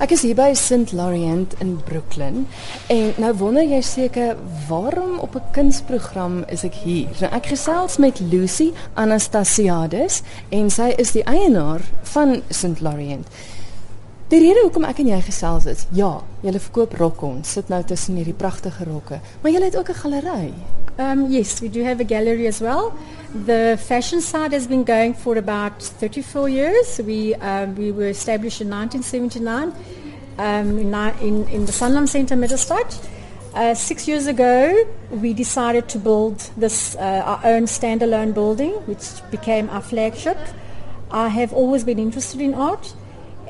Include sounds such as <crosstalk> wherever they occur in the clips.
Ek is hier by St. Laurent in Brooklyn en nou wonder jy seker waarom op 'n kunsprogram is ek hier. Nou ek gesels met Lucy Anastasiades en sy is die eienaar van St. Laurent. Die rede hoekom ek en jy gesels is, ja, jy verkoop rokke. Ons sit nou tussen hierdie pragtige rokke, maar jy het ook 'n galery. Um, yes, we do have a gallery as well. The fashion side has been going for about 34 years. We, um, we were established in 1979 um, in, in, in, the Sanlam Centre, Middlestadt. Uh, six years ago, we decided to build this uh, our own standalone building, which became our flagship. I have always been interested in art,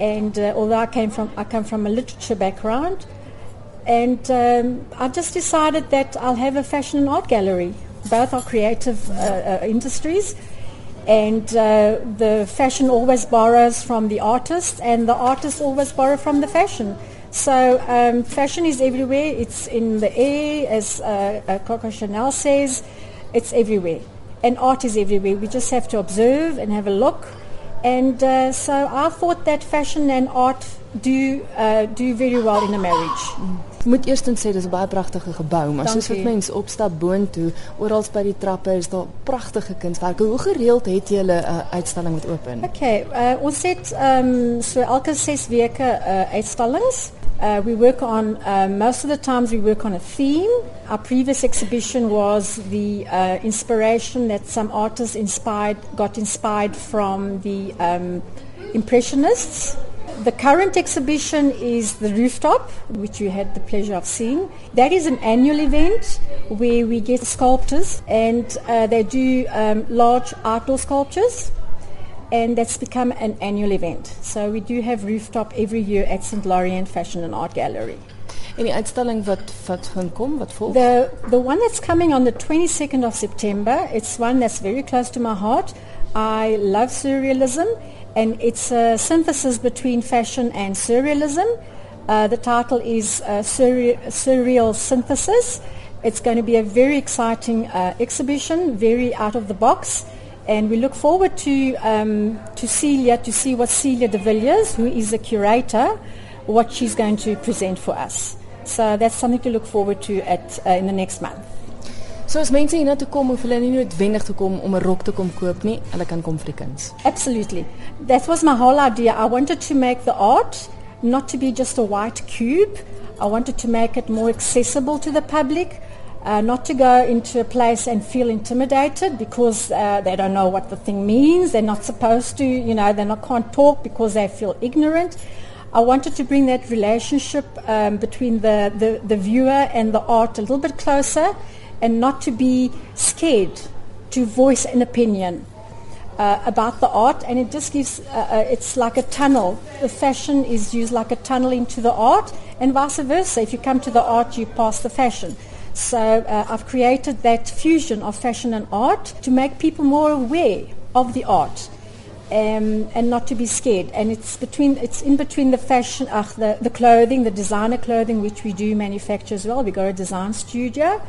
and uh, although I came from I come from a literature background, and um, I just decided that I'll have a fashion and art gallery. Both are creative uh, uh, industries, and uh, the fashion always borrows from the artist, and the artist always borrow from the fashion. So um, fashion is everywhere. It's in the air, as uh, uh, Coco Chanel says. It's everywhere, and art is everywhere. We just have to observe and have a look. And uh, so I thought that fashion and art do uh, do very well in a marriage. Mm. Moet eers sê dis 'n baie pragtige gebou, maar soos wat mense opstap boontoe, oral by die trappe is daar pragtige kunswerke. Hoe gereeld het jy 'n uh, uitstalling wat open? Okay, uh, ons het um, so elke 6 weke uh, uitstallings. Uh, we work on uh, most of the times we work on a theme. Our previous exhibition was the uh, inspiration that some artists inspired got inspired from the um, impressionists the current exhibition is the rooftop, which you had the pleasure of seeing. That is an annual event where we get sculptors and uh, they do um, large outdoor sculptures. And that's become an annual event. So we do have rooftop every year at St. Lorient Fashion and Art Gallery. Any uitstalling wat wat gaan kom wat volg? The the one that's coming on the 22nd of September, it's one that's very close to my heart. I love surrealism and it's a synthesis between fashion and surrealism. Uh, the title is uh, Surre- Surreal Synthesis. It's going to be a very exciting uh, exhibition, very out of the box. And we look forward to, um, to Celia, to see what Celia de Villiers, who is a curator, what she's going to present for us. So that's something to look forward to at, uh, in the next month. So as mense hier na toe kom, hoef hulle nie noodwendig te kom om 'n rok te kom koop nie, hulle kan kom vir die kuns. Absolutely. That was my whole idea. I wanted to make the art not to be just a white cube. I wanted to make it more accessible to the public. Uh, not to go into a place and feel intimidated because uh, they don't know what the thing means. They're not supposed to, you know, they not can't talk because they feel ignorant. I wanted to bring that relationship um, between the, the, the viewer and the art a little bit closer and not to be scared to voice an opinion uh, about the art. And it just gives uh, uh, it's like a tunnel. The fashion is used like a tunnel into the art and vice versa. If you come to the art you pass the fashion. So uh, I've created that fusion of fashion and art to make people more aware of the art um, and not to be scared. And it's between it's in between the fashion, uh, the, the clothing, the designer clothing, which we do manufacture as well. We got a design studio,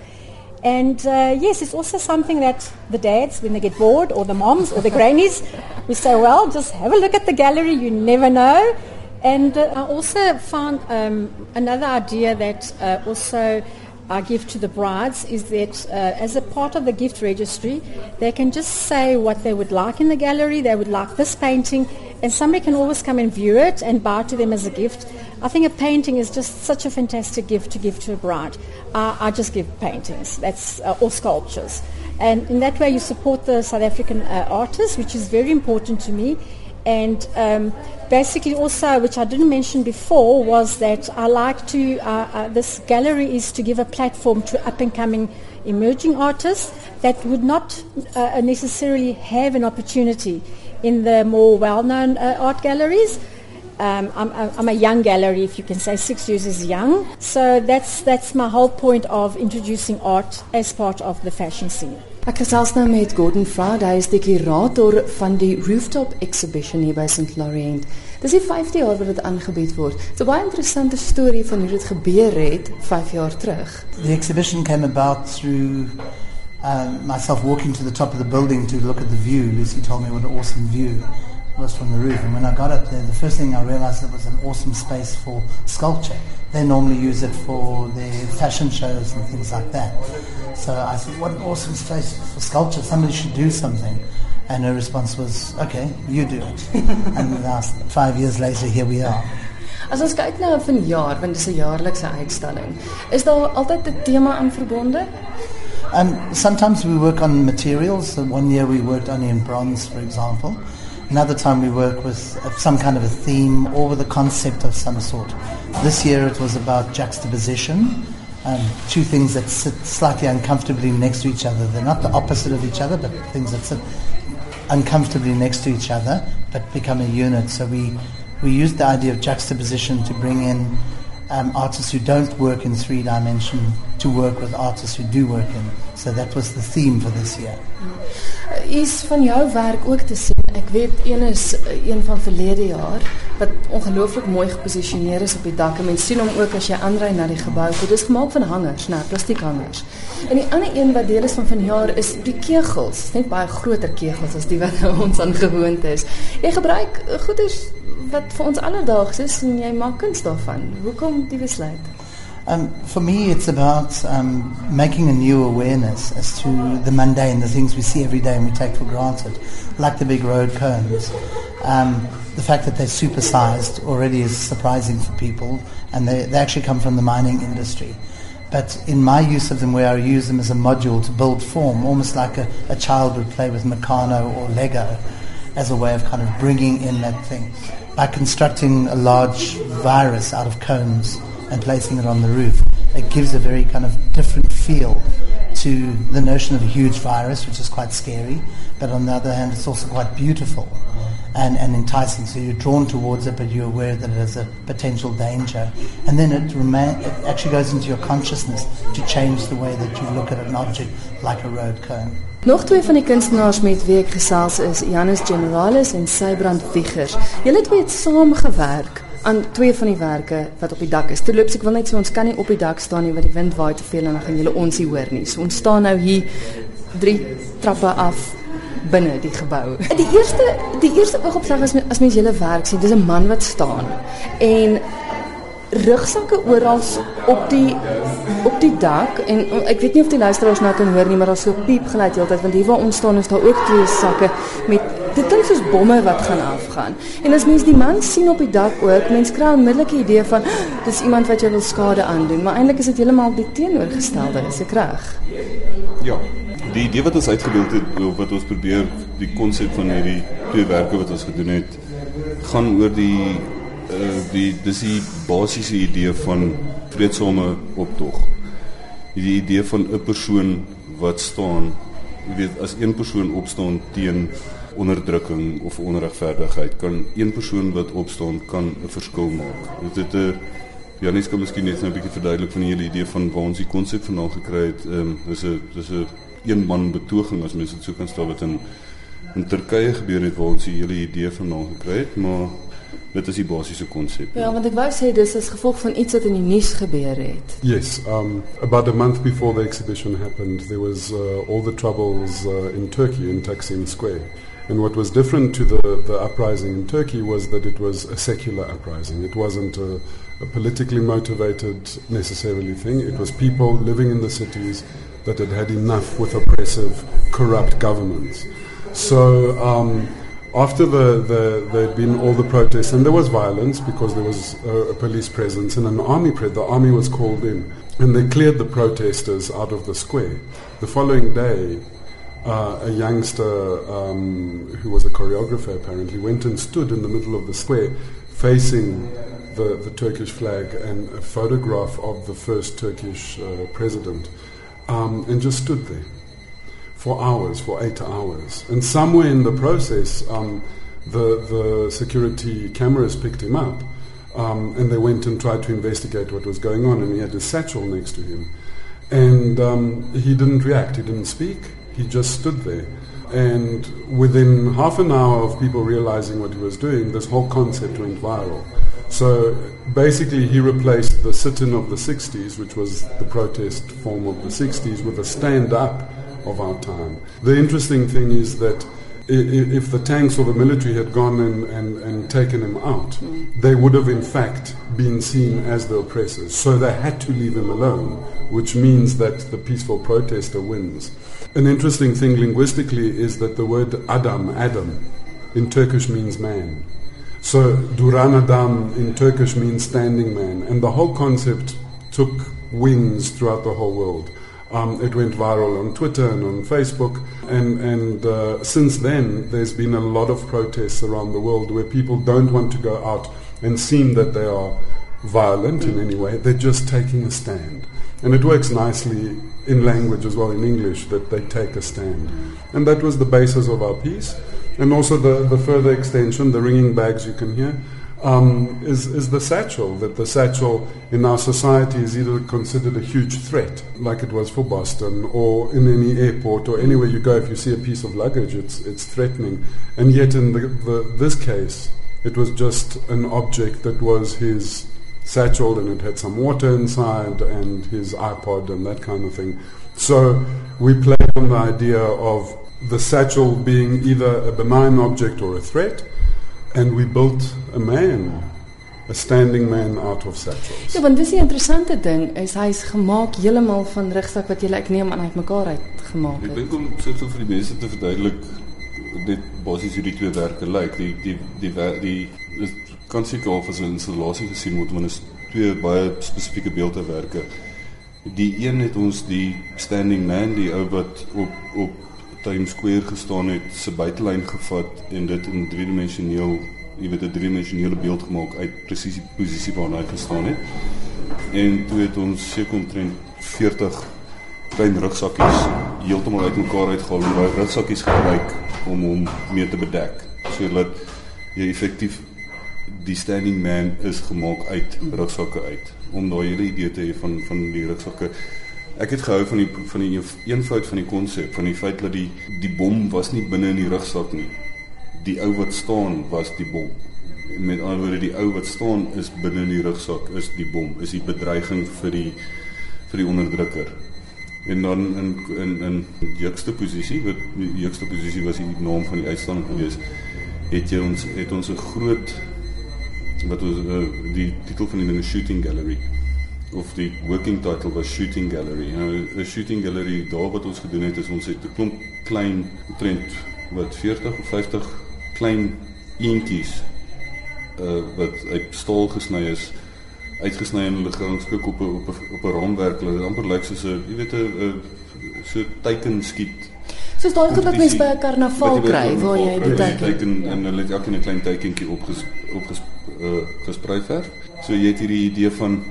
and uh, yes, it's also something that the dads, when they get bored, or the moms, or the grannies, we say, well, just have a look at the gallery, you never know. And uh, I also found um, another idea that uh, also I give to the brides is that uh, as a part of the gift registry, they can just say what they would like in the gallery. They would like this painting, and somebody can always come and view it and buy to them as a gift. I think a painting is just such a fantastic gift to give to a bride. Uh, I just give paintings, that's uh, or sculptures, and in that way you support the South African uh, artists, which is very important to me. And um, basically, also, which I didn't mention before, was that I like to. Uh, uh, this gallery is to give a platform to up and coming emerging artists that would not uh, necessarily have an opportunity in the more well-known art galleries. Um, I'm, I'm, a young gallery, if you can say six years is young. So that's, that's my whole point of introducing art as part of the fashion scene. Ek gesels nou met Gordon Froud, hy is die kurator van die Rooftop Exhibition hier by St. Lorient. Dis die 5de jaar wat dit aangebied word. Dit's 'n baie interessante storie van hoe dit gebeur het 5 jaar terug. The exhibition came about through um, myself walking to the top of the building to look at the view. Lucy told me what an awesome view. was from the roof. And when I got up there, the first thing I realized it was an awesome space for sculpture. They normally use it for their fashion shows and things like that. So I said, what an awesome space for sculpture. Somebody should do something. And her response was, okay, you do it. <laughs> and last five years later, here we are. As ons kyk na van jaar, want dit is 'n jaarlikse uitstalling, is daar altyd 'n tema aan verbonde? Um, sometimes we work on materials. One year we worked only in bronze, for example. Another time we work with some kind of a theme or with a concept of some sort. This year it was about juxtaposition. Um, two things that sit slightly uncomfortably next to each other. They're not the opposite of each other, but things that sit uncomfortably next to each other, but become a unit. So we we used the idea of juxtaposition to bring in um, artists who don't work in three dimension to work with artists who do work in. So that was the theme for this year. Is van jou werk ook te. Ek weet een is eh, een van verlede jaar wat ongelooflik mooi geposisioneer is op die dak. Mense sien hom ook as jy aanry na die gebou. Dit is gemaak van hangers, nou plastiekhangers. En die ander een wat deel is van vanjaar is die kegels, net baie groter kegels as die wat <laughs> ons aan gewoond is. Jy gebruik goeders wat vir ons alledaags is en jy maak kuns daarvan. Hoekom die besluit? Um, for me, it's about um, making a new awareness as to the mundane, the things we see every day and we take for granted, like the big road cones. Um, the fact that they're supersized already is surprising for people, and they, they actually come from the mining industry. But in my use of them, where I use them as a module to build form, almost like a, a child would play with Meccano or Lego, as a way of kind of bringing in that thing. By constructing a large virus out of cones, and placing it on the roof, it gives a very kind of different feel to the notion of a huge virus, which is quite scary, but on the other hand, it's also quite beautiful and, and enticing. So you're drawn towards it, but you're aware that it has a potential danger. And then it, remain, it actually goes into your consciousness to change the way that you look at an object like a road cone. Nog twee van die kunstenaars met wie ek gesels is, Janus Generalis en Sybrand Wiegers. Julle twee het saamgewerk aan twee van die werke wat op die dak is. Toe loop ek wil net sê ons kan nie op die dak staan nie want die wind waai te veel en dan gaan julle ons nie hoor nie. So ons staan nou hier drie trappe af binne die gebou. Die eerste die eerste oogopslag as as mens julle werk sien, dis 'n man wat staan en rugsakke oral op die op die dak en ek weet nie of die luisteraars nou kan hoor nie maar daar's so piep geluid heeltyd want hier waar ons staan is daar ook twee sakke met klink soos bomme wat gaan afgaan. En as mens die man sien op die dak ook, mens kry 'n onmiddellike idee van dis iemand wat jou wil skade aandoen, maar eintlik is dit heeltemal die teenoorgestelde, is ek reg? Ja. Die idee wat ons uitgebeeld het, wat ons probeer die konsep van hierdie twee werke wat ons gedoen het, gaan oor die uh die dis die basiese idee van vreedsame optog. Die idee van 'n persoon wat staan, jy weet, as een persoon opstaan teen onderdrukking of onregverdigheid kan een persoon wat opstaan kan 'n verskil maak. Dit het 'n eh, Janis kan miskien net nou 'n bietjie verduidelik van die hele idee van waar ons die konsep vandaan gekry het. Ehm um, dis 'n dis 'n een man betoging as mense dit sou kan stel wat in in Turkye gebeur het waar ons die hele idee vandaan gekry het, maar dit is die basiese konsep. Ja, want ek wou sê dis as gevolg van iets wat in die nuus gebeur het. Yes, um about a month before the exhibition happened, there was uh, all the troubles uh, in Turkey in Taksim Square. And what was different to the, the uprising in Turkey was that it was a secular uprising. It wasn't a, a politically motivated necessarily thing. It was people living in the cities that had had enough with oppressive, corrupt governments. So um, after the, the, there had been all the protests, and there was violence because there was a, a police presence and an army, pre- the army was called in, and they cleared the protesters out of the square. The following day, uh, a youngster um, who was a choreographer apparently went and stood in the middle of the square facing the, the Turkish flag and a photograph of the first Turkish uh, president um, and just stood there for hours, for eight hours. And somewhere in the process, um, the, the security cameras picked him up um, and they went and tried to investigate what was going on and he had a satchel next to him. And um, he didn't react, he didn't speak. He just stood there. And within half an hour of people realizing what he was doing, this whole concept went viral. So basically, he replaced the sit in of the 60s, which was the protest form of the 60s, with a stand up of our time. The interesting thing is that if the tanks or the military had gone and, and, and taken him out, mm. they would have in fact been seen as the oppressors. So they had to leave him alone, which means that the peaceful protester wins. An interesting thing linguistically is that the word Adam, Adam, in Turkish means man. So Duran Adam in Turkish means standing man. And the whole concept took wings throughout the whole world. Um, it went viral on Twitter and on Facebook. And, and uh, since then, there's been a lot of protests around the world where people don't want to go out and seem that they are violent in any way. They're just taking a stand. And it works nicely in language as well, in English, that they take a stand. And that was the basis of our piece. And also the, the further extension, the ringing bags you can hear um, is, is the satchel. That the satchel in our society is either considered a huge threat, like it was for Boston, or in any airport or anywhere you go, if you see a piece of luggage, it's, it's threatening. And yet, in the, the, this case, it was just an object that was his satchel and it had some water inside and his iPod and that kind of thing. So we played on the idea of the satchel being either a benign object or a threat and we built a man a standing man out of satchels. Ja, want dis die interessante ding is hy's gemaak heeltemal van rugsak wat jy ek neem aan uit mekaar uit gemaak het. Ek dink om so so vir die mense te verduidelik dit basies hoe die twee werke lyk. Die die die die, die is kan seker al as 'n installasie gesien word want dit is twee baie spesifieke beeldewerke. Die een het ons die standing man, die ou wat op op Times Square gestaan het, se buitelyn gevat en dit in driedimensioneel, jy weet 'n driedimensionele beeld gemaak uit presies die posisie waarna hy gestaan het. En toe het ons seker omtrent 40 klein rugsakkies heeltemal uitmekaar uitgehaal en daai rugsakkies gebruik om hom mee te bedek sodat jy effektief die standing man is gemaak uit rugsakke uit om daai hele idee te hê van van die rugsakke Ek het gehou van die van die eenvoud van die konsep van die feit dat die die bom was nie binne in die rugsak nie. Die ou wat staan was die bom. Met ander woorde die ou wat staan is binne in die rugsak is die bom, is die bedreiging vir die vir die onderdrukker. En dan in in in juxta posisie wat die juxta posisie was die naam van die uitstalling gewees. Het jy ons het ons 'n groot wat ons uh, die titel van die ding shooting gallery of die working title was shooting gallery. Nou 'n shooting gallery daar wat ons gedoen het is ons het 'n klomp klein trend wat 40 of 50 klein eentjies uh wat uit staal gesny is uitgesny en hulle gangskik op 'n op 'n op 'n raamwerk. Hulle amper lyk soos 'n jy weet 'n so teiken skiet. Soos daai goed wat mense by 'n karnaval kry waar jy die teiken en hulle het elkeen 'n klein teikentjie opges opges uh, gesprei verf. So jy het hierdie idee van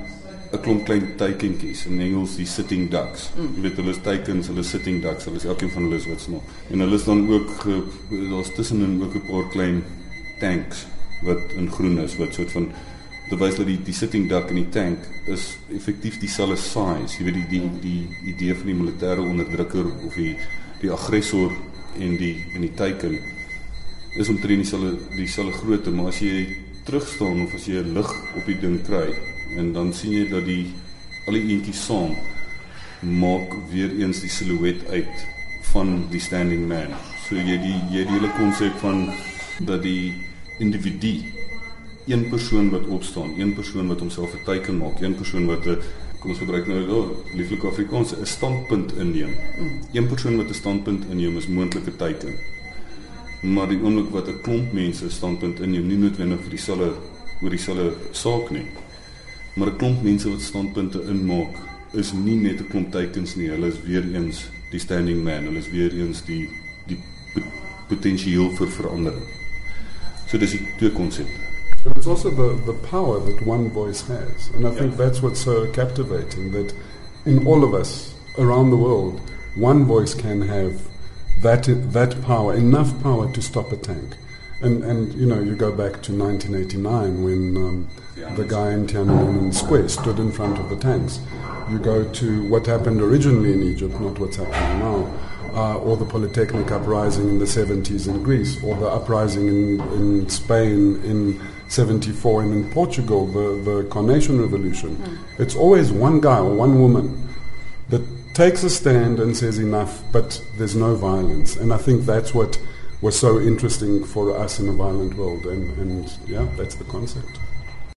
'n klomp klein teikentjies in Engels die sitting ducks. Mm. Jy weet hulle is teikens, hulle sitting ducks, hulle is elkeen van hulle is wat smol. En hulle is dan ook daar's tussenin ook 'n paar klein tanks wat in groen is wat soort van terwyl dat die die sitting duck en die tank is effektief dieselfde size. Jy weet die die die idee van die militêre onderdrukker of die die aggressor en die en die teiken is omtrent dieselfde dieselfde grootte, maar as jy terug staan of as jy 'n lig op die ding kry, en dan sien jy dat die al die eentjies saam maak weer eens die silhouet uit van die standing man. So jy die jy die hele konsep van dat die individu een persoon wat opstaan, een persoon wat homself 'n teken maak, een persoon wat 'n kom ons gebruik nou oh, lieflike Afrikaans 'n standpunt inneem. Een persoon wat 'n standpunt inneem is moontlik 'n teken. Maar die oomblik wat 'n klomp mense 'n standpunt inneem, nie noodwendig vir dieselfde oor dieselfde saak nie, Maar 'n klomp mense wat standpunte inmaak is nie net 'n klomp teikens nie. Hulle is weer eens die standing man. Hulle is weer eens die die potensieel vir verandering. So dis die twee konsepte. And it's also the, the power that one voice has. And I yeah. think that's what's so captivating that in all of us around the world, one voice can have that, that power, enough power to stop a tank. And, and you know, you go back to 1989 when um, the guy in Tiananmen Square stood in front of the tanks. You go to what happened originally in Egypt, not what's happening now, uh, or the Polytechnic uprising in the 70s in Greece, or the uprising in, in Spain in 74 and in Portugal, the, the Carnation Revolution. Mm. It's always one guy or one woman that takes a stand and says enough, but there's no violence. And I think that's what was so interesting for us in a violent world. And, and yeah, that's the concept.